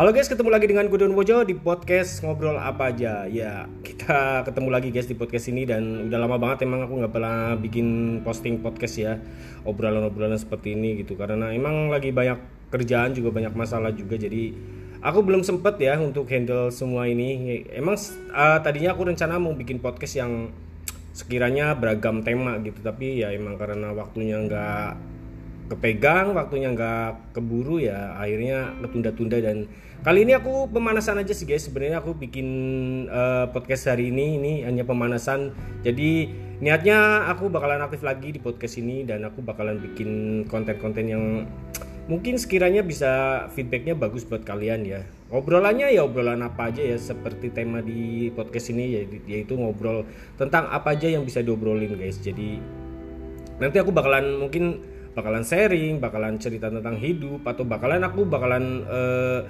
Halo guys, ketemu lagi dengan gue Don Wojo di podcast ngobrol apa aja. Ya, kita ketemu lagi guys di podcast ini dan udah lama banget emang aku nggak pernah bikin posting podcast ya obrolan-obrolan seperti ini gitu karena emang lagi banyak kerjaan juga banyak masalah juga jadi aku belum sempet ya untuk handle semua ini. Emang uh, tadinya aku rencana mau bikin podcast yang sekiranya beragam tema gitu tapi ya emang karena waktunya nggak kepegang waktunya nggak keburu ya akhirnya ketunda-tunda. Dan kali ini aku pemanasan aja sih guys. Sebenarnya aku bikin uh, podcast hari ini. Ini hanya pemanasan. Jadi niatnya aku bakalan aktif lagi di podcast ini dan aku bakalan bikin konten-konten yang mungkin sekiranya bisa feedbacknya bagus buat kalian ya. Obrolannya ya obrolan apa aja ya seperti tema di podcast ini yaitu ngobrol tentang apa aja yang bisa diobrolin guys. Jadi nanti aku bakalan mungkin bakalan sharing, bakalan cerita tentang hidup atau bakalan aku bakalan uh,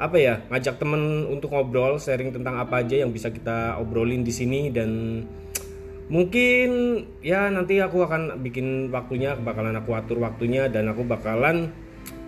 apa ya ngajak temen untuk ngobrol sharing tentang apa aja yang bisa kita obrolin di sini. Dan mungkin ya nanti aku akan bikin waktunya bakalan aku atur waktunya dan aku bakalan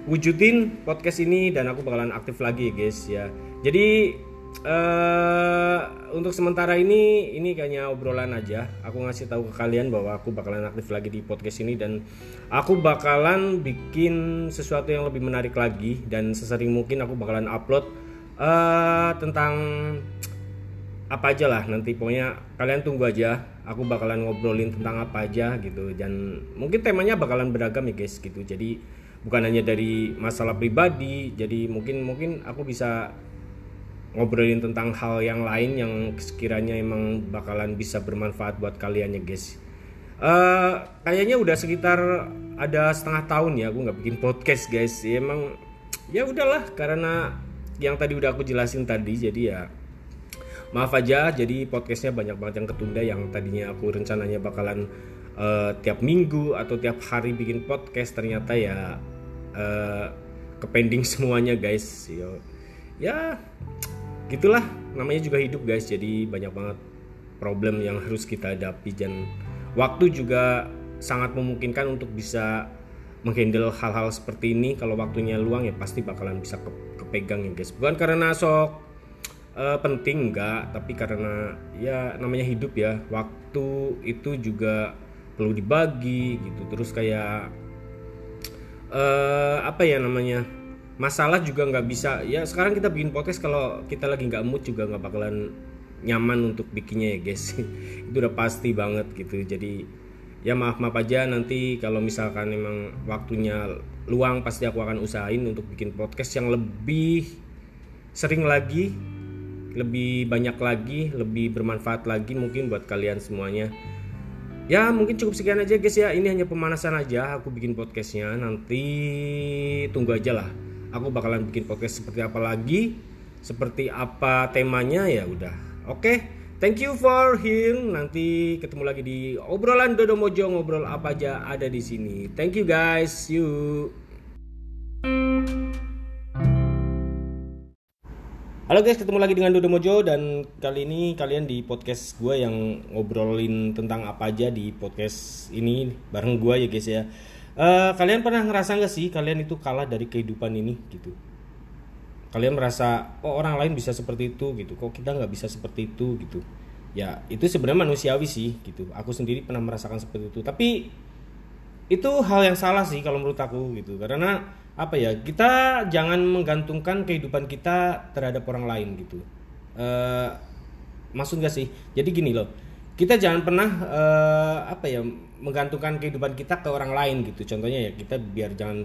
wujudin podcast ini dan aku bakalan aktif lagi guys ya. Jadi uh, untuk sementara ini ini kayaknya obrolan aja. Aku ngasih tahu ke kalian bahwa aku bakalan aktif lagi di podcast ini dan aku bakalan bikin sesuatu yang lebih menarik lagi dan sesering mungkin aku bakalan upload uh, tentang apa aja lah nanti. Pokoknya kalian tunggu aja aku bakalan ngobrolin tentang apa aja gitu. Dan mungkin temanya bakalan beragam ya guys gitu. Jadi bukan hanya dari masalah pribadi jadi mungkin mungkin aku bisa ngobrolin tentang hal yang lain yang sekiranya emang bakalan bisa bermanfaat buat kalian ya guys. Uh, kayaknya udah sekitar ada setengah tahun ya aku nggak bikin podcast guys. Ya, emang ya udahlah karena yang tadi udah aku jelasin tadi jadi ya maaf aja jadi podcastnya banyak banget yang ketunda yang tadinya aku rencananya bakalan uh, tiap minggu atau tiap hari bikin podcast ternyata ya uh, kepending semuanya guys. Yo. Ya gitulah namanya juga hidup guys. Jadi banyak banget problem yang harus kita hadapi. Dan waktu juga sangat memungkinkan untuk bisa menghandle hal-hal seperti ini. Kalau waktunya luang ya pasti bakalan bisa ke kepegang ya guys. Bukan karena sok uh, penting enggak. Tapi karena ya namanya hidup ya. Waktu itu juga perlu dibagi gitu. Terus kayak uh, apa ya namanya masalah juga nggak bisa ya sekarang kita bikin podcast kalau kita lagi nggak mood juga nggak bakalan nyaman untuk bikinnya ya guys. Itu udah pasti banget gitu. Jadi ya maaf maaf aja nanti kalau misalkan memang waktunya luang pasti aku akan usahain untuk bikin podcast yang lebih sering lagi lebih banyak lagi lebih bermanfaat lagi mungkin buat kalian semuanya. Ya mungkin cukup sekian aja guys ya. Ini hanya pemanasan aja. Aku bikin podcastnya. Nanti tunggu aja lah aku bakalan bikin podcast seperti apa lagi seperti apa temanya ya udah. Oke okay? thank you for hearing. Nanti ketemu lagi di obrolan Dodo Mojo ngobrol apa aja ada di sini. Thank you guys. You. Halo guys, ketemu lagi dengan Dodo Mojo dan kali ini kalian di podcast gue yang ngobrolin tentang apa aja di podcast ini bareng gue ya guys ya. Uh, kalian pernah ngerasa nggak sih kalian itu kalah dari kehidupan ini gitu? Kalian merasa oh orang lain bisa seperti itu gitu, kok kita nggak bisa seperti itu gitu? Ya itu sebenarnya manusiawi sih gitu. Aku sendiri pernah merasakan seperti itu. Tapi itu hal yang salah sih kalau menurut aku gitu. Karena apa ya kita jangan menggantungkan kehidupan kita terhadap orang lain gitu. Uh, maksud gak sih? Jadi gini loh kita jangan pernah uh, apa ya menggantungkan kehidupan kita ke orang lain gitu. Contohnya ya kita biar jangan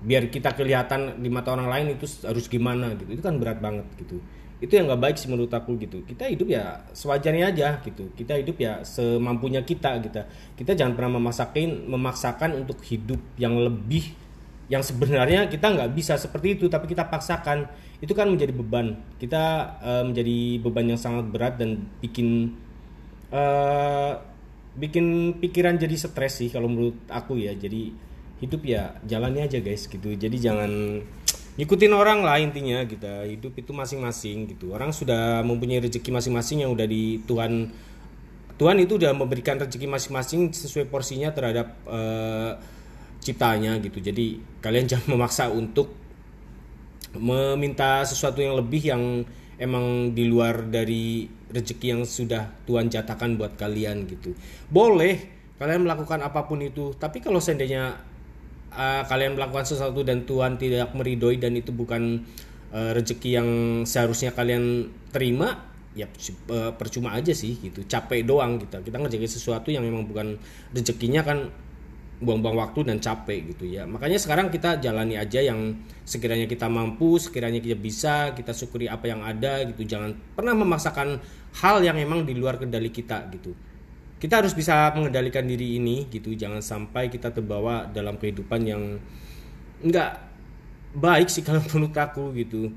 biar kita kelihatan di mata orang lain itu harus gimana gitu. Itu kan berat banget gitu. Itu yang nggak baik sih menurut aku gitu. Kita hidup ya sewajarnya aja gitu. Kita hidup ya semampunya kita gitu. Kita jangan pernah memaksakan memaksakan untuk hidup yang lebih yang sebenarnya kita nggak bisa seperti itu tapi kita paksakan. Itu kan menjadi beban. Kita uh, menjadi beban yang sangat berat dan bikin uh, bikin pikiran jadi stres sih kalau menurut aku ya. Jadi hidup ya jalannya aja guys gitu. Jadi jangan ikutin orang lah intinya kita gitu. hidup itu masing-masing gitu. Orang sudah mempunyai rezeki masing-masing yang udah di Tuhan Tuhan itu udah memberikan rezeki masing-masing sesuai porsinya terhadap uh, ciptanya gitu. Jadi kalian jangan memaksa untuk meminta sesuatu yang lebih yang emang di luar dari rezeki yang sudah Tuhan jatakan buat kalian gitu. Boleh kalian melakukan apa pun itu, tapi kalau seandainya uh, kalian melakukan sesuatu dan Tuhan tidak meridoi dan itu bukan uh, rezeki yang seharusnya kalian terima, ya uh, percuma aja sih gitu. Capek doang kita. Kita ngerjain sesuatu yang memang bukan rezekinya kan buang-buang waktu dan capek gitu ya. Makanya sekarang kita jalani aja yang sekiranya kita mampu, sekiranya kita bisa, kita syukuri apa yang ada gitu. Jangan pernah memaksakan hal yang memang di luar kendali kita gitu. Kita harus bisa mengendalikan diri ini gitu. Jangan sampai kita terbawa dalam kehidupan yang enggak baik sih kalau menurut aku gitu.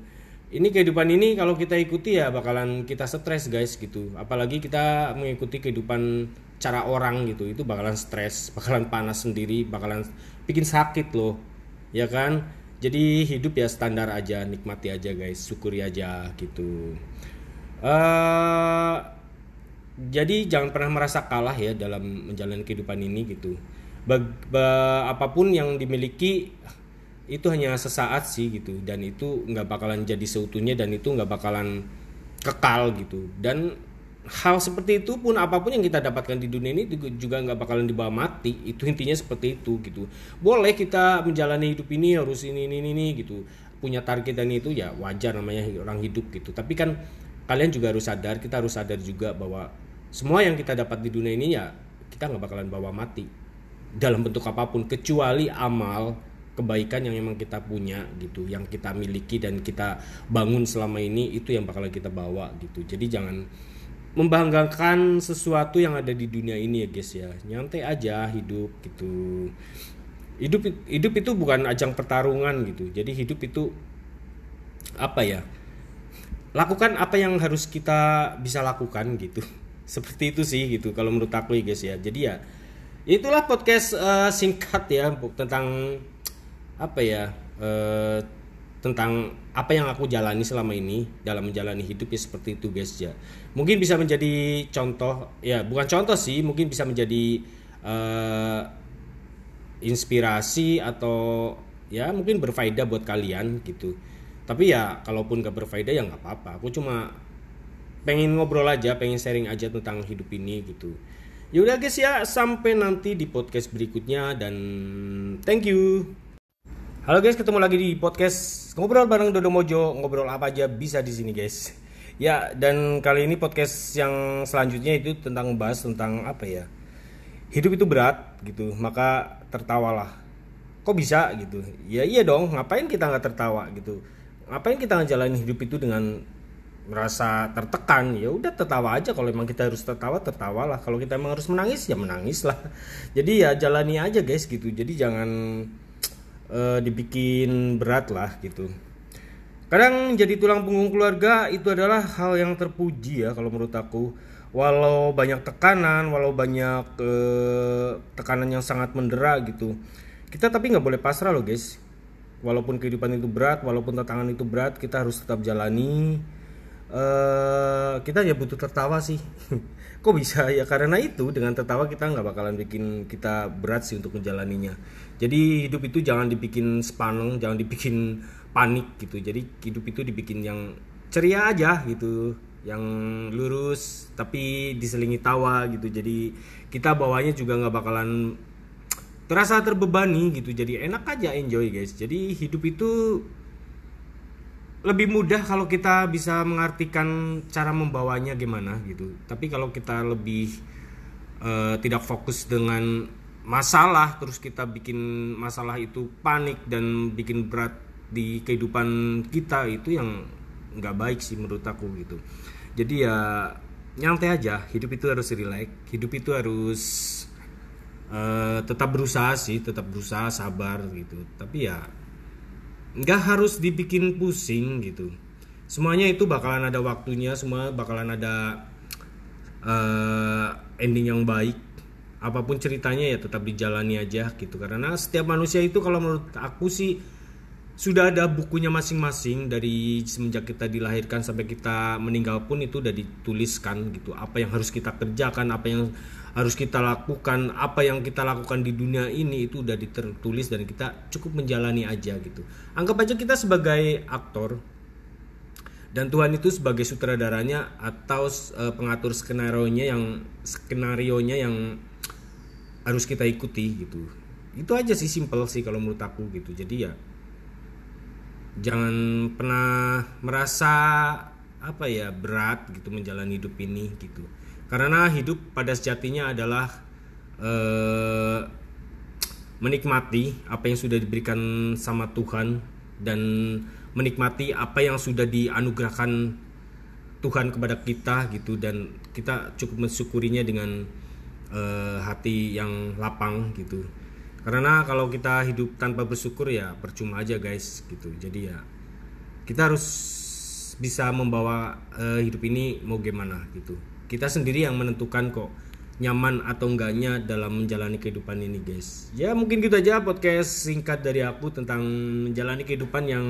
Ini kehidupan ini kalau kita ikuti ya bakalan kita stres guys gitu. Apalagi kita mengikuti kehidupan cara orang gitu. Itu bakalan stres bakalan panas sendiri bakalan bikin sakit loh. Ya kan? Jadi hidup ya standar aja nikmati aja guys. Syukuri aja gitu. Uh, jadi jangan pernah merasa kalah ya dalam menjalani kehidupan ini gitu. Bag, ba, apa pun yang dimiliki itu hanya sesaat sih gitu. Dan itu nggak bakalan jadi seutuhnya dan itu nggak bakalan kekal gitu. Dan hal seperti itu pun apa pun yang kita dapatkan di dunia ini juga nggak bakalan dibawa mati. Itu intinya seperti itu gitu. Boleh kita menjalani hidup ini harus ini ini ini gitu. Punya target dan itu ya wajar namanya orang hidup gitu. Tapi kan kalian juga harus sadar kita harus sadar juga bahwa semua yang kita dapat di dunia ini ya kita nggak bakalan bawa mati. Dalam bentuk apa pun kecuali amal kebaikan yang memang kita punya gitu yang kita miliki dan kita bangun selama ini itu yang bakalan kita bawa gitu. Jadi jangan membanggakan sesuatu yang ada di dunia ini ya guys ya. Nyantai aja hidup gitu. Hidup hidup itu bukan ajang pertarungan gitu. Jadi hidup itu apa ya? Lakukan apa yang harus kita bisa lakukan gitu. Seperti itu sih gitu kalau menurut aku ya guys ya. Jadi ya itulah podcast uh, singkat ya tentang apa ya uh, tentang apa yang aku jalani selama ini dalam menjalani hidup ya seperti itu guys ya. Mungkin bisa menjadi contoh ya bukan contoh sih mungkin bisa menjadi uh, inspirasi atau ya mungkin berfaedah buat kalian gitu. Tapi ya kalaupun gak berfaedah ya nggak apa-apa. Aku cuma pengen ngobrol aja pengen sharing aja tentang hidup ini gitu. Yaudah guys ya. Sampai nanti di podcast berikutnya dan thank you Halo guys, ketemu lagi di podcast ngobrol bareng Dodo Mojo. Ngobrol apa aja bisa di sini guys. Ya, dan kali ini podcast yang selanjutnya itu tentang bahas tentang apa ya? Hidup itu berat gitu, maka tertawalah. Kok bisa gitu? Ya iya dong, ngapain kita nggak tertawa gitu? Ngapain kita ngejalanin hidup itu dengan merasa tertekan ya udah tertawa aja kalau emang kita harus tertawa tertawalah kalau kita emang harus menangis ya menangis lah jadi ya jalani aja guys gitu jadi jangan uh, dibikin berat lah gitu. Kadang jadi tulang punggung keluarga itu adalah hal yang terpuji ya kalau menurut aku. Walau banyak tekanan, walau banyak uh, tekanan yang sangat mendera gitu. Kita tapi nggak boleh pasrah loh guys. Walaupun kehidupan itu berat, walaupun tantangan itu berat, kita harus tetap jalani. Uh, kita ya butuh tertawa sih. Kok bisa? Ya? Karena itu dengan tertawa kita nggak bakalan bikin kita berat sih untuk menjalaninya. Jadi hidup itu jangan dibikin sepaneng jangan dibikin panik gitu. Jadi hidup itu dibikin yang ceria aja gitu yang lurus tapi diselingi tawa gitu. Jadi kita bawanya juga nggak bakalan terasa terbebani gitu. Jadi enak aja enjoy guys. Jadi hidup itu lebih mudah kalau kita bisa mengartikan cara membawanya gimana gitu. Tapi kalau kita lebih uh, tidak fokus dengan masalah terus kita bikin masalah itu panik dan bikin berat di kehidupan kita itu yang nggak baik sih menurut aku gitu. Jadi ya nyantai aja. Hidup itu harus relax hidup itu harus uh, tetap berusaha sih tetap berusaha sabar gitu. Tapi ya nggak harus dibikin pusing gitu. Semuanya itu bakalan ada waktunya semua bakalan ada uh, ending yang baik. Apa pun ceritanya ya tetap dijalani aja gitu. Karena setiap manusia itu kalau menurut aku sih sudah ada bukunya masing-masing dari semenjak kita dilahirkan sampai kita meninggal pun itu udah dituliskan gitu. Apa yang harus kita kerjakan apa yang harus kita lakukan apa yang kita lakukan di dunia ini itu udah ditertulis dan kita cukup menjalani aja gitu. Anggap aja kita sebagai aktor dan Tuhan itu sebagai sutradaranya atau uh, pengatur skenario nya yang skenario nya yang harus kita ikuti gitu. Itu aja sih simple sih kalau menurut aku gitu. Jadi ya jangan pernah merasa apa ya berat gitu menjalani hidup ini gitu. Karena hidup pada sejatinya adalah eh, menikmati apa yang sudah diberikan sama Tuhan dan menikmati apa yang sudah dianugerahkan Tuhan kepada kita gitu. Dan kita cukup mensyukurinya dengan eh, hati yang lapang gitu karena kalau kita hidup tanpa bersyukur ya percuma aja guys gitu. Jadi ya kita harus bisa membawa uh, hidup ini mau gimana gitu. Kita sendiri yang menentukan kok nyaman atau enggaknya dalam menjalani kehidupan ini guys. Ya mungkin gitu aja podcast singkat dari aku tentang menjalani kehidupan yang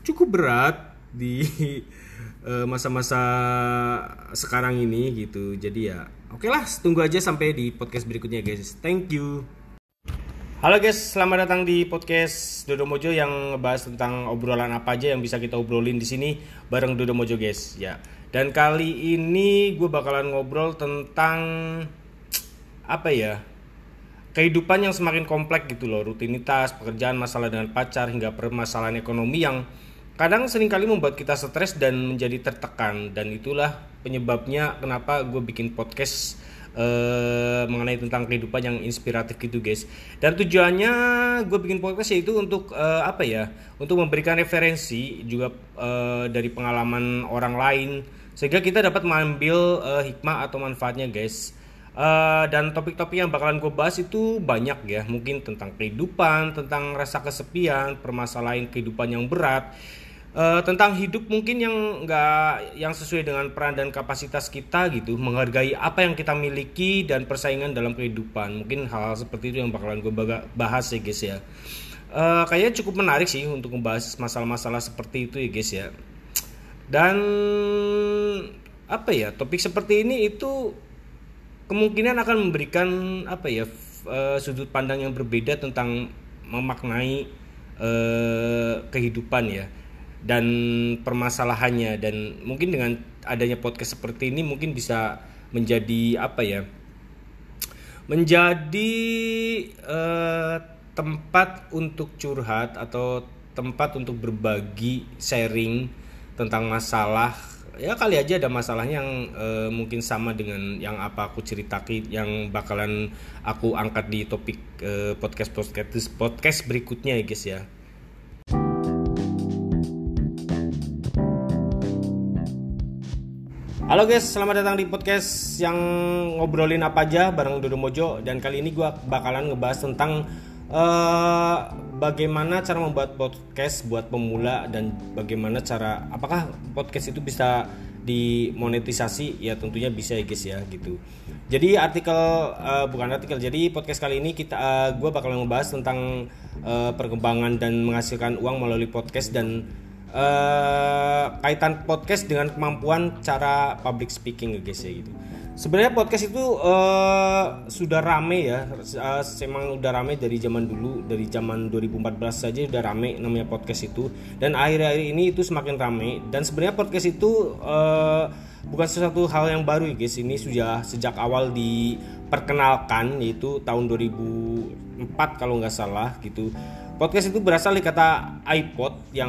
cukup berat di eh, masa-masa sekarang ini gitu. Jadi ya oke okay lah tunggu aja sampai di podcast berikutnya guys. Thank you Halo guys, selamat datang di podcast Dodo Mojo yang ngebahas tentang obrolan apa aja yang bisa kita obrolin di sini bareng Dodo Mojo guys. Ya. Dan kali ini gue bakalan ngobrol tentang apa ya? Kehidupan yang semakin kompleks gitu loh, rutinitas, pekerjaan, masalah dengan pacar hingga permasalahan ekonomi yang kadang sering kali membuat kita stres dan menjadi tertekan dan itulah penyebabnya kenapa gue bikin podcast uh, mengenai tentang kehidupan yang inspiratif gitu guys. Dan tujuannya gue bikin podcast yaitu untuk uh, apa ya untuk memberikan referensi juga uh, dari pengalaman orang lain sehingga kita dapat mengambil uh, hikmah atau manfaatnya guys. Uh, dan topik-topik yang bakalan gue bahas itu banyak ya. Mungkin tentang kehidupan tentang rasa kesepian permasalahan kehidupan yang berat uh, tentang hidup mungkin yang nggak yang sesuai dengan peran dan kapasitas kita gitu menghargai apa yang kita miliki dan persaingan dalam kehidupan. Mungkin hal, -hal seperti itu yang bakalan gue bahas ya guys ya. Uh, kayaknya cukup menarik sih untuk membahas masalah-masalah seperti itu ya guys ya. Dan apa ya topik seperti ini itu kemungkinan akan memberikan apa ya uh, sudut pandang yang berbeda tentang memaknai uh, kehidupan ya dan permasalahannya. Dan mungkin dengan adanya podcast seperti ini mungkin bisa menjadi apa ya menjadi uh, tempat untuk curhat atau tempat untuk berbagi sharing tentang masalah. Ya kali aja ada masalahnya yang uh, mungkin sama dengan yang apa aku ceritakan yang bakalan aku angkat di topik uh, podcast podcast podcast berikutnya ya guys ya Halo guys, selamat datang di podcast yang ngobrolin apa aja bareng Dodo Mojo dan kali ini gue bakalan ngebahas tentang uh, bagaimana cara membuat podcast buat pemula dan bagaimana cara apakah podcast itu bisa dimonetisasi ya tentunya bisa ya guys ya gitu. Jadi artikel uh, bukan artikel jadi podcast kali ini kita uh, eh, gue bakalan ngebahas tentang uh, perkembangan dan menghasilkan uang melalui podcast dan uh, kaitan podcast dengan kemampuan cara public speaking guys ya gitu. Sebenarnya podcast itu uh, sudah rame ya, uh, emang udah rame dari zaman dulu, dari zaman 2014 saja udah rame namanya podcast itu. Dan akhir-akhir ini itu semakin rame. Dan sebenarnya podcast itu uh, bukan sesuatu hal yang baru ya guys. Ini sudah sejak awal diperkenalkan yaitu tahun 2004 kalau nggak salah gitu Podcast itu berasal dari kata iPod yang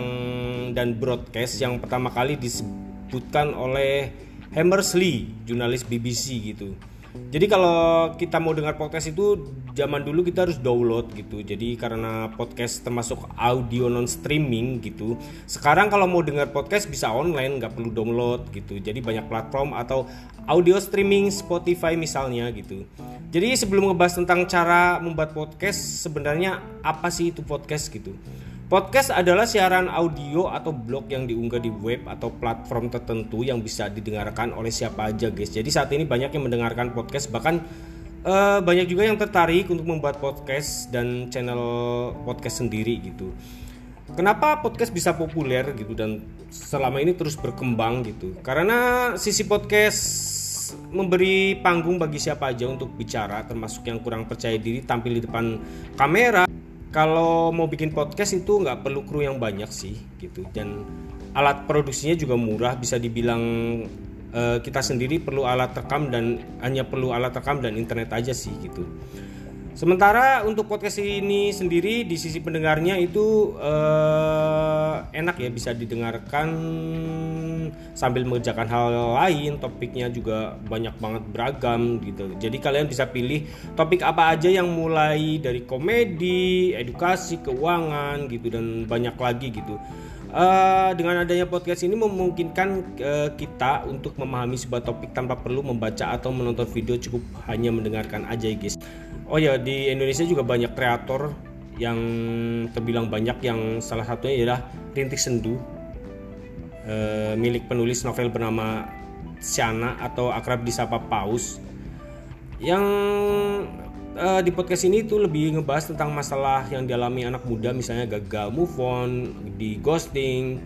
dan broadcast yang pertama kali disebutkan oleh Hammersley, jurnalis BBC gitu. Jadi kalau kita mau dengar podcast itu zaman dulu kita harus download gitu. Jadi karena podcast termasuk audio non streaming gitu. Sekarang kalau mau dengar podcast bisa online, nggak perlu download gitu. Jadi banyak platform atau audio streaming Spotify misalnya gitu. Jadi sebelum ngebahas tentang cara membuat podcast, sebenarnya apa sih itu podcast gitu? Podcast adalah siaran audio atau blog yang diunggah di web atau platform tertentu yang bisa didengarkan oleh siapa aja guys. Jadi saat ini banyak yang mendengarkan podcast bahkan uh, banyak juga yang tertarik untuk membuat podcast dan channel podcast sendiri gitu. kenapa podcast bisa populer gitu dan selama ini terus berkembang gitu karena sisi podcast memberi panggung bagi siapa aja untuk bicara termasuk yang kurang percaya diri tampil di depan kamera kalau mau bikin podcast itu nggak perlu kru yang banyak sih gitu. Dan alat produksinya juga murah bisa dibilang uh, kita sendiri perlu alat rekam dan hanya perlu alat rekam dan internet aja sih gitu Sementara untuk podcast ini sendiri di sisi pendengarnya itu uh, enak ya bisa didengarkan sambil mengerjakan hal lain. Topiknya juga banyak banget beragam gitu. Jadi kalian bisa pilih topik apa aja yang mulai dari komedi, edukasi, keuangan gitu dan banyak lagi gitu. Uh, dengan adanya podcast ini memungkinkan uh, kita untuk memahami sebuah topik tanpa perlu membaca atau menonton video cukup hanya mendengarkan aja guys. Oh ya di Indonesia juga banyak kreator yang terbilang banyak yang salah satunya adalah Rintik Sendu e, milik penulis novel bernama Siana atau akrab disapa Paus yang e, di podcast ini tuh lebih ngebahas tentang masalah yang dialami anak muda misalnya gagal move on di ghosting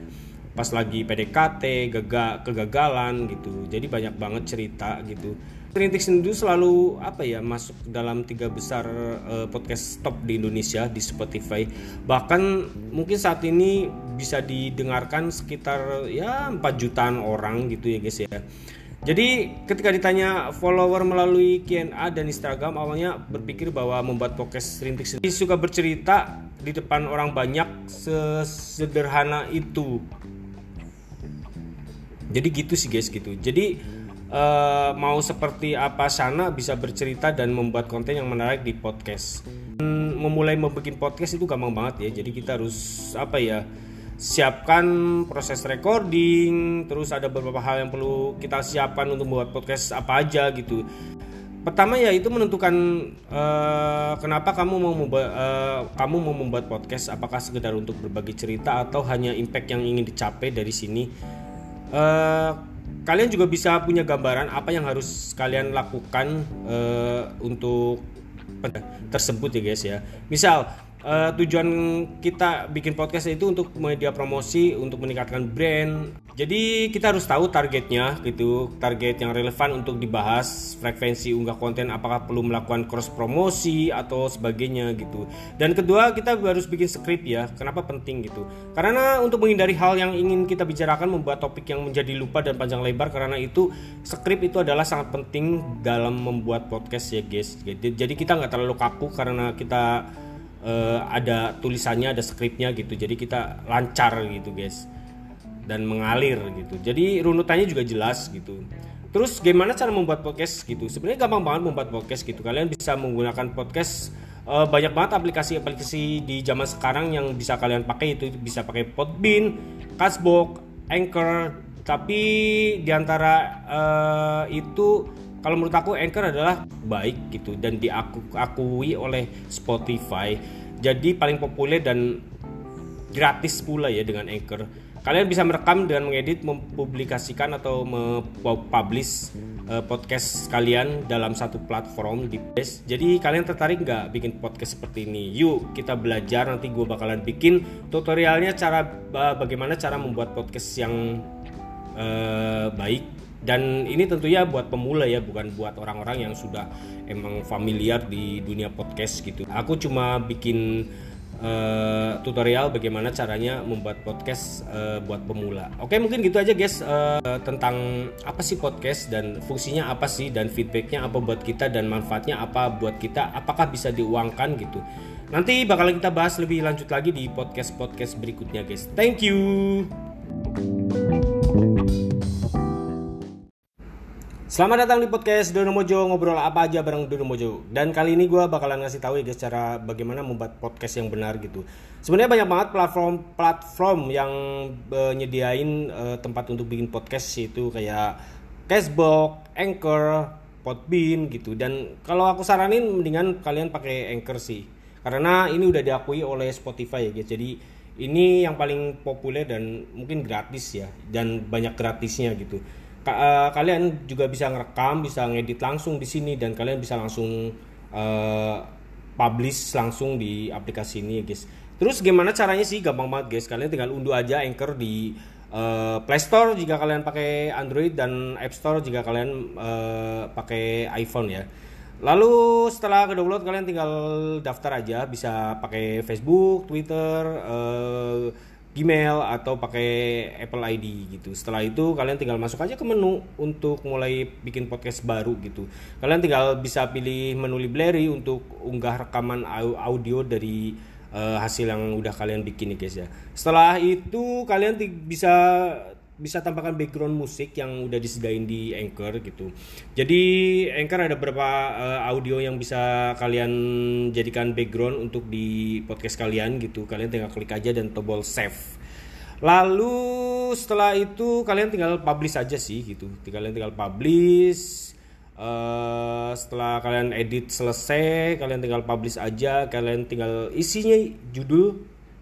pas lagi PDKT gagal kegagalan gitu jadi banyak banget cerita gitu Rintik Sendu selalu apa ya masuk dalam tiga besar uh, podcast top di Indonesia di Spotify. Bahkan mungkin saat ini bisa didengarkan sekitar ya 4 jutaan orang gitu ya guys ya. Jadi ketika ditanya follower melalui Q&A dan Instagram awalnya berpikir bahwa membuat podcast Rintik Sendu suka bercerita di depan orang banyak sesederhana itu. Jadi gitu sih guys gitu. Jadi uh, mau seperti apa sana bisa bercerita dan membuat konten yang menarik di podcast. Hmm, memulai membuat podcast itu gampang banget ya. Jadi kita harus apa ya? Siapkan proses recording, terus ada beberapa hal yang perlu kita siapkan untuk membuat podcast apa aja gitu. Pertama ya itu menentukan uh, kenapa kamu mau membuat uh, kamu mau membuat podcast, apakah sekedar untuk berbagi cerita atau hanya impact yang ingin dicapai dari sini. Uh, kalian juga bisa punya gambaran apa yang harus kalian lakukan uh, untuk tersebut ya guys ya. Misal uh, tujuan kita bikin podcast itu untuk media promosi untuk meningkatkan brand. Jadi kita harus tahu targetnya gitu target yang relevan untuk dibahas frekuensi unggah konten apakah perlu melakukan cross promosi atau sebagainya gitu. Dan kedua kita harus bikin skrip ya kenapa penting gitu. Karena untuk menghindari hal yang ingin kita bicarakan membuat topik yang menjadi lupa dan panjang lebar karena itu skrip itu adalah sangat penting dalam membuat podcast ya guys. Jadi kita nggak terlalu kaku karena kita uh, ada tulisannya ada skripnya gitu. Jadi kita lancar gitu guys. Dan mengalir gitu. Jadi runutannya juga jelas gitu. Terus gimana cara membuat podcast gitu? Sebenarnya gampang banget membuat podcast gitu. Kalian bisa menggunakan podcast uh, banyak banget aplikasi-aplikasi di zaman sekarang yang bisa kalian pakai. Itu bisa pakai Podbean, Castbox, Anchor. Tapi di antara uh, itu kalau menurut aku Anchor adalah baik gitu dan diakui oleh Spotify. Jadi paling populer dan gratis pula ya dengan Anchor. Kalian bisa merekam dan mengedit mempublikasikan atau mempublish uh, podcast kalian dalam satu platform di base jadi kalian tertarik nggak bikin podcast seperti ini? Yuk kita belajar nanti gue bakalan bikin tutorialnya cara bagaimana cara membuat podcast yang uh, baik dan ini tentunya buat pemula ya bukan buat orang-orang yang sudah emang familiar di dunia podcast gitu. Aku cuma bikin uh, tutorial bagaimana caranya membuat podcast uh, buat pemula. Oke mungkin gitu aja guys uh, tentang apa sih podcast dan fungsinya apa sih dan feedbacknya apa buat kita dan manfaatnya apa buat kita apakah bisa diuangkan gitu. Nanti bakalan kita bahas lebih lanjut lagi di podcast podcast berikutnya guys. Thank you Selamat datang di podcast Dono Mojo ngobrol apa aja bareng Dono Mojo. Dan kali ini gue bakalan ngasih tahu ya guys cara bagaimana membuat podcast yang benar gitu. Sebenarnya banyak banget platform-platform yang uh, nyediain uh, tempat untuk bikin podcast itu kayak Castbox, Anchor, Podbean gitu. Dan kalau aku saranin mendingan kalian pakai Anchor sih. Karena ini udah diakui oleh Spotify ya guys. Jadi ini yang paling populer dan mungkin gratis ya dan banyak gratisnya gitu uh, kalian juga bisa ngerekam, bisa ngedit langsung di sini dan kalian bisa langsung uh, publish langsung di aplikasi ini ya guys. Terus gimana caranya sih? Gampang banget guys. Kalian tinggal unduh aja Anchor di uh, Play Store jika kalian pakai Android dan App Store jika kalian uh, pakai iPhone ya. Lalu setelah ke download kalian tinggal daftar aja bisa pakai Facebook, Twitter, uh, Gmail atau pakai Apple ID gitu. Setelah itu kalian tinggal masuk aja ke menu untuk mulai bikin podcast baru gitu. Kalian tinggal bisa pilih menu library untuk unggah rekaman audio dari uh, hasil yang udah kalian bikin nih guys ya. Setelah itu kalian bisa bisa tambahkan background musik yang udah disediain di Anchor gitu. Jadi Anchor ada beberapa uh, audio yang bisa kalian jadikan background untuk di podcast kalian gitu. Kalian tinggal klik aja dan tombol save. Lalu setelah itu kalian tinggal publish aja sih gitu. Kalian tinggal publish Uh, setelah kalian edit selesai, kalian tinggal publish aja, kalian tinggal isinya judul,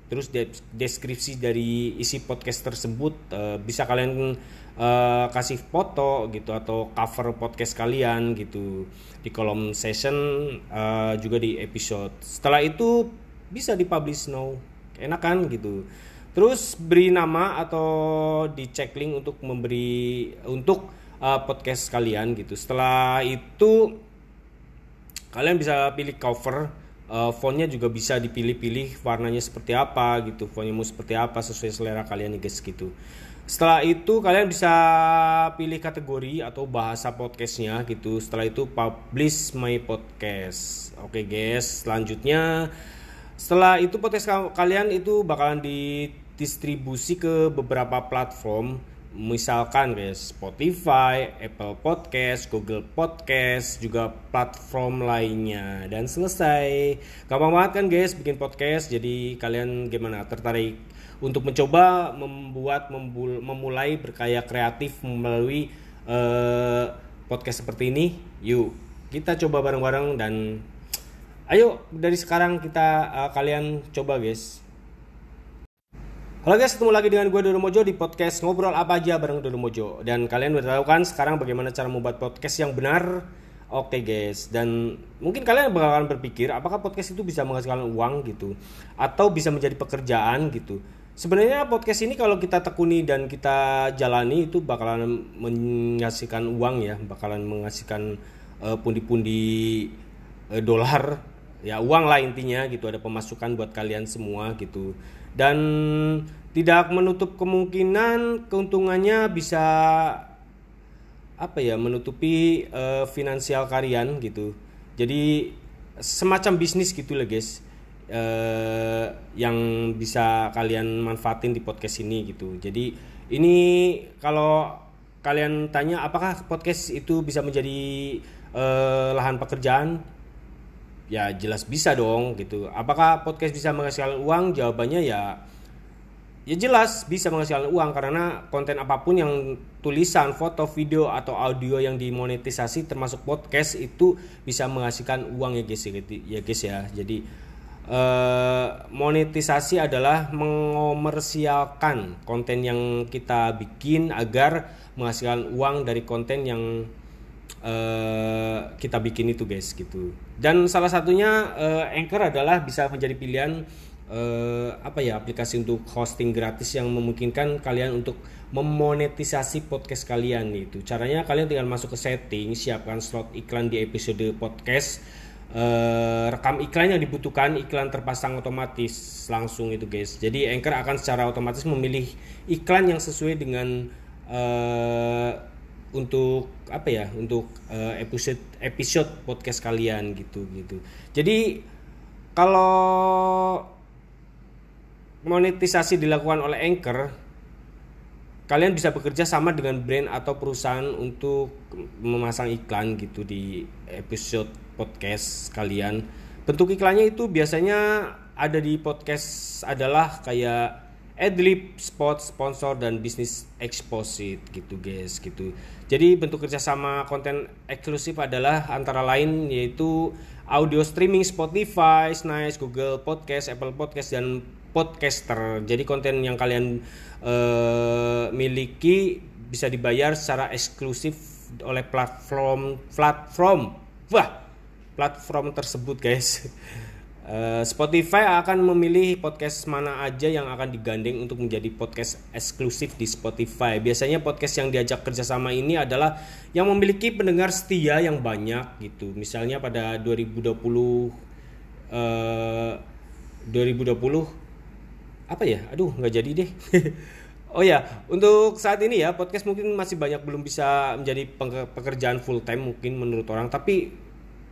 terus de deskripsi dari isi podcast tersebut uh, bisa kalian uh, kasih foto gitu atau cover podcast kalian gitu di kolom session uh, juga di episode. Setelah itu bisa dipublish now, enak kan gitu. Terus beri nama atau dicek link untuk memberi untuk uh, podcast kalian gitu. Setelah itu kalian bisa pilih cover uh, fontnya juga bisa dipilih-pilih warnanya seperti apa gitu. Fontnya mau seperti apa sesuai selera kalian nih guys gitu. Setelah itu kalian bisa pilih kategori atau bahasa podcastnya gitu. Setelah itu publish my podcast. Oke okay, guys selanjutnya. Setelah itu podcast kalian itu bakalan didistribusi ke beberapa platform misalkan guys Spotify, Apple Podcast, Google Podcast, juga platform lainnya dan selesai. Gampang banget kan guys bikin podcast. Jadi kalian gimana tertarik untuk mencoba membuat memulai berkarya kreatif melalui uh, podcast seperti ini? Yuk kita coba bareng-bareng dan ayo dari sekarang kita uh, kalian coba guys Halo guys, ketemu lagi dengan gue Dodo Mojo di podcast Ngobrol Apa Aja bareng Dodo Mojo. Dan kalian udah tahu kan sekarang bagaimana cara membuat podcast yang benar? Oke guys, dan mungkin kalian bakalan berpikir apakah podcast itu bisa menghasilkan uang gitu? Atau bisa menjadi pekerjaan gitu? Sebenarnya podcast ini kalau kita tekuni dan kita jalani itu bakalan menghasilkan uang ya Bakalan menghasilkan uh, pundi-pundi uh, dolar Ya uang lah intinya gitu, ada pemasukan buat kalian semua gitu. Dan tidak menutup kemungkinan keuntungannya bisa apa ya menutupi uh, finansial kalian gitu. Jadi semacam bisnis gitu lah guys uh, yang bisa kalian manfaatin di podcast ini gitu. Jadi ini kalau kalian tanya apakah podcast itu bisa menjadi uh, lahan pekerjaan ya jelas bisa dong gitu. Apakah podcast bisa menghasilkan uang? Jawabannya ya ya jelas bisa menghasilkan uang karena konten apa pun yang tulisan, foto, video atau audio yang dimonetisasi termasuk podcast itu bisa menghasilkan uang ya guys ya guys ya. Jadi eh, monetisasi adalah mengomersialkan konten yang kita bikin agar menghasilkan uang dari konten yang uh, kita bikin itu guys gitu. Dan salah satunya uh, Anchor adalah bisa menjadi pilihan uh, apa ya aplikasi untuk hosting gratis yang memungkinkan kalian untuk memonetisasi podcast kalian itu caranya kalian tinggal masuk ke setting siapkan slot iklan di episode podcast uh, rekam iklan yang dibutuhkan iklan terpasang otomatis langsung itu guys. Jadi Anchor akan secara otomatis memilih iklan yang sesuai dengan untuk apa ya untuk uh, episode episode podcast kalian gitu gitu. Jadi kalau monetisasi dilakukan oleh anchor kalian bisa bekerja sama dengan brand atau perusahaan untuk memasang iklan gitu di episode podcast kalian. Bentuk iklannya itu biasanya ada di podcast adalah kayak adlib, spot, sponsor dan bisnis exposit gitu guys gitu. Jadi bentuk kerjasama konten eksklusif adalah antara lain yaitu audio streaming Spotify, Nice, Google Podcast, Apple Podcast dan podcaster. Jadi konten yang kalian uh, miliki bisa dibayar secara eksklusif oleh platform platform wah platform tersebut guys Uh, Spotify akan memilih podcast mana aja yang akan digandeng untuk menjadi podcast eksklusif di Spotify. Biasanya podcast yang diajak kerjasama ini adalah yang memiliki pendengar setia yang banyak gitu. Misalnya pada 2020 uh, 2020 apa ya? Aduh nggak jadi deh. oh ya, untuk saat ini ya podcast mungkin masih banyak belum bisa menjadi pekerjaan full time mungkin menurut orang, tapi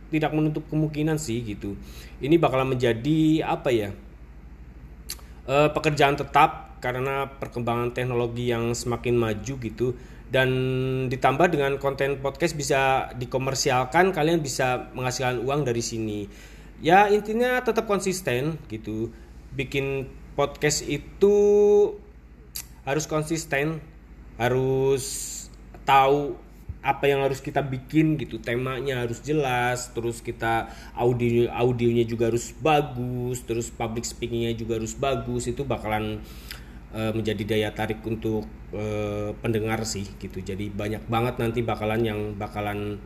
tidak menutup kemungkinan sih gitu. Ini bakalan menjadi apa ya? E, pekerjaan tetap karena perkembangan teknologi yang semakin maju gitu dan ditambah dengan konten podcast bisa dikomersialkan kalian bisa menghasilkan uang dari sini ya intinya tetap konsisten gitu bikin podcast itu harus konsisten harus tahu apa yang harus kita bikin gitu temanya harus jelas terus kita audio audionya juga harus bagus terus public speakingnya juga harus bagus itu bakalan uh, menjadi daya tarik untuk uh, pendengar sih gitu. Jadi banyak banget nanti bakalan yang bakalan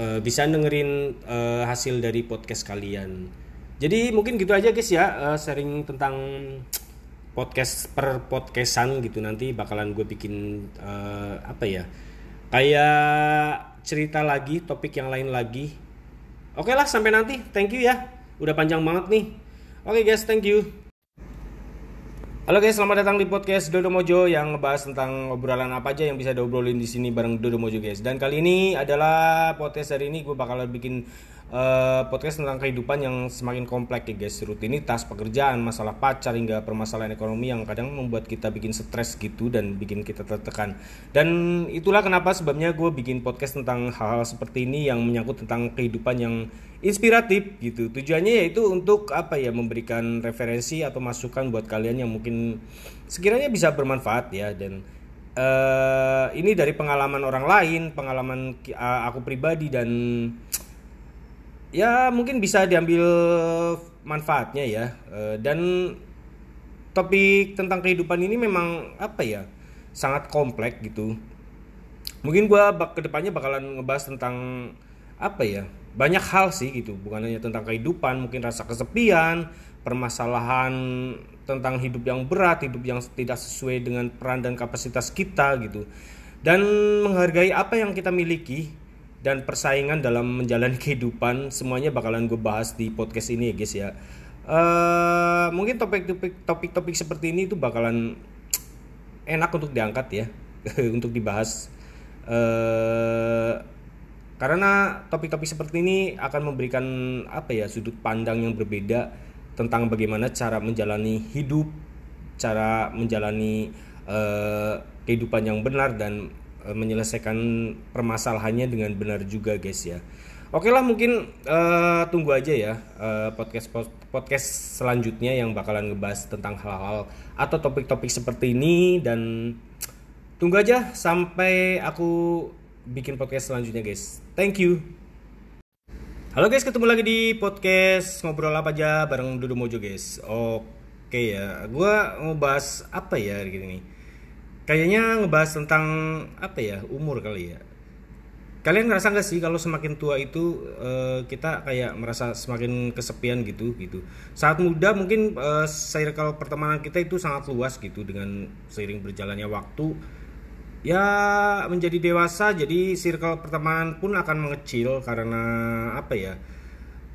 uh, bisa dengerin uh, hasil dari podcast kalian. Jadi mungkin gitu aja guys ya uh, sharing tentang podcast per podcastan gitu. Nanti bakalan gue bikin uh, apa ya kayak cerita lagi topik yang lain lagi. Oke lah sampai nanti. Thank you ya. Udah panjang banget nih. Oke guys thank you. Halo guys, selamat datang di podcast Dodo Mojo yang ngebahas tentang obrolan apa aja yang bisa diobrolin di sini bareng Dodo Mojo guys. Dan kali ini adalah podcast hari ini. Gue bakal bikin uh, podcast tentang kehidupan yang semakin kompleks ya guys. Rutinitas, pekerjaan, masalah pacar hingga permasalahan ekonomi yang kadang membuat kita bikin stres gitu dan bikin kita tertekan. Dan itulah kenapa sebabnya gue bikin podcast tentang hal-hal seperti ini yang menyangkut tentang kehidupan yang inspiratif gitu. Tujuannya yaitu untuk apa ya memberikan referensi atau masukan buat kalian yang mungkin sekiranya bisa bermanfaat ya dan uh, ini dari pengalaman orang lain, pengalaman uh, aku pribadi dan ya mungkin bisa diambil manfaatnya ya. Uh, dan topik tentang kehidupan ini memang apa ya sangat kompleks gitu. Mungkin gue ke depannya bakalan ngebahas tentang apa ya banyak hal sih gitu bukan hanya tentang kehidupan mungkin rasa kesepian permasalahan tentang hidup yang berat hidup yang tidak sesuai dengan peran dan kapasitas kita gitu dan menghargai apa yang kita miliki dan persaingan dalam menjalani kehidupan semuanya bakalan gue bahas di podcast ini ya guys ya. Uh, mungkin topik-topik topik-topik seperti ini tuh bakalan enak untuk diangkat ya untuk dibahas. Uh, karena topik-topik seperti ini akan memberikan apa ya sudut pandang yang berbeda tentang bagaimana cara menjalani hidup, cara menjalani uh, kehidupan yang benar dan menyelesaikan permasalahannya dengan benar juga guys ya. Oke lah mungkin uh, tunggu aja ya uh, podcast podcast selanjutnya yang bakalan ngebahas tentang hal-hal atau topik-topik seperti ini dan tunggu aja sampai aku bikin podcast selanjutnya guys. Thank you. Halo guys, ketemu lagi di podcast ngobrol apa aja bareng Dudu Mojo guys. Oke ya, gue mau bahas apa ya gini nih. Kayaknya ngebahas tentang apa ya umur kali ya. Kalian ngerasa gak sih kalau semakin tua itu uh, kita kayak merasa semakin kesepian gitu gitu. Saat muda mungkin uh, circle pertemanan kita itu sangat luas gitu dengan seiring berjalannya waktu ya menjadi dewasa jadi circle pertemanan pun akan mengecil karena apa ya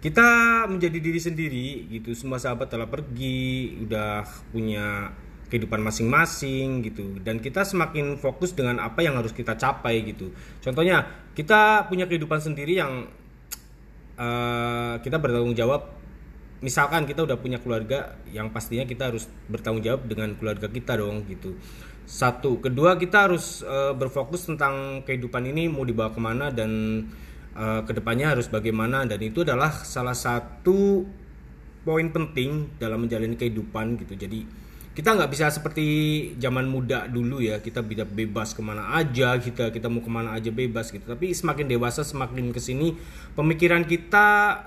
kita menjadi diri sendiri gitu semua sahabat telah pergi udah punya kehidupan masing-masing gitu. Dan kita semakin fokus dengan apa yang harus kita capai gitu. Contohnya kita punya kehidupan sendiri yang uh, kita bertanggung jawab. Misalkan kita udah punya keluarga yang pastinya kita harus bertanggung jawab dengan keluarga kita dong gitu. Satu. Kedua kita harus uh, berfokus tentang kehidupan ini mau dibawa ke mana dan uh, ke depannya harus bagaimana. Dan itu adalah salah satu poin penting dalam menjalani kehidupan gitu. Jadi kita nggak bisa seperti zaman muda dulu ya kita bisa bebas ke mana aja kita kita mau ke mana aja bebas gitu. Tapi semakin dewasa semakin ke sini pemikiran kita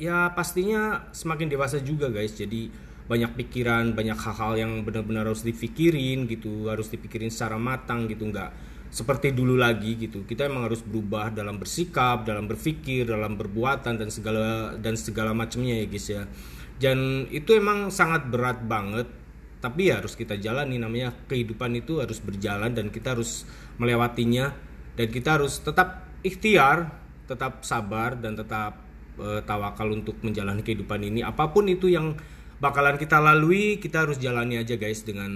ya pastinya semakin dewasa juga guys. Jadi banyak pikiran banyak hal-hal yang benar-benar harus dipikirin gitu harus dipikirin secara matang gitu nggak seperti dulu lagi gitu. Kita emang harus berubah dalam bersikap dalam berpikir dalam berbuatan dan segala dan segala macamnya ya guys ya. Dan itu emang sangat berat banget tapi ya harus kita jalani namanya kehidupan itu harus berjalan dan kita harus melewatinya. Dan kita harus tetap ikhtiar tetap sabar dan tetap uh, tawakal untuk menjalani kehidupan ini. Apa pun itu yang bakalan kita lalui kita harus jalani aja guys dengan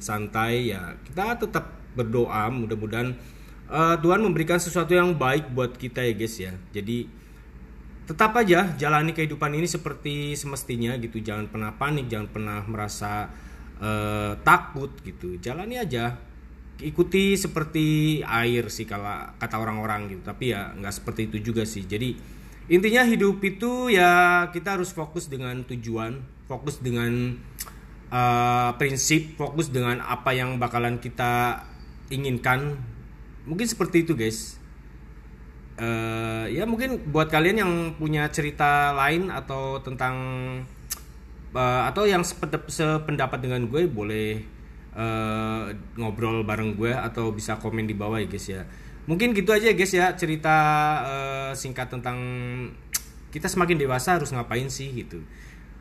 santai. Ya kita tetap berdoa. Mudah-mudahan uh, Tuhan memberikan sesuatu yang baik buat kita ya guys ya. Jadi tetap aja jalani kehidupan ini seperti semestinya gitu. Jangan pernah panik jangan pernah merasa uh, takut gitu. Jalani aja. Ikuti seperti air sih kalau kata orang-orang gitu. Tapi ya nggak seperti itu juga sih. Jadi intinya hidup itu ya kita harus fokus dengan tujuan fokus dengan uh, prinsip fokus dengan apa yang bakalan kita inginkan. Mungkin seperti itu guys. Uh, ya mungkin buat kalian yang punya cerita lain atau tentang uh, atau yang sependapat dengan gue boleh uh, ngobrol bareng gue atau bisa komen di bawah ya guys ya. Mungkin gitu aja guys ya cerita uh, singkat tentang kita semakin dewasa harus ngapain sih gitu.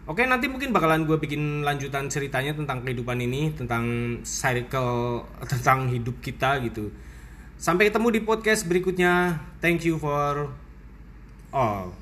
Oke nanti mungkin bakalan gue bikin lanjutan ceritanya tentang kehidupan ini Tentang cycle, tentang hidup kita gitu. Sampai ketemu di podcast berikutnya. Thank you for all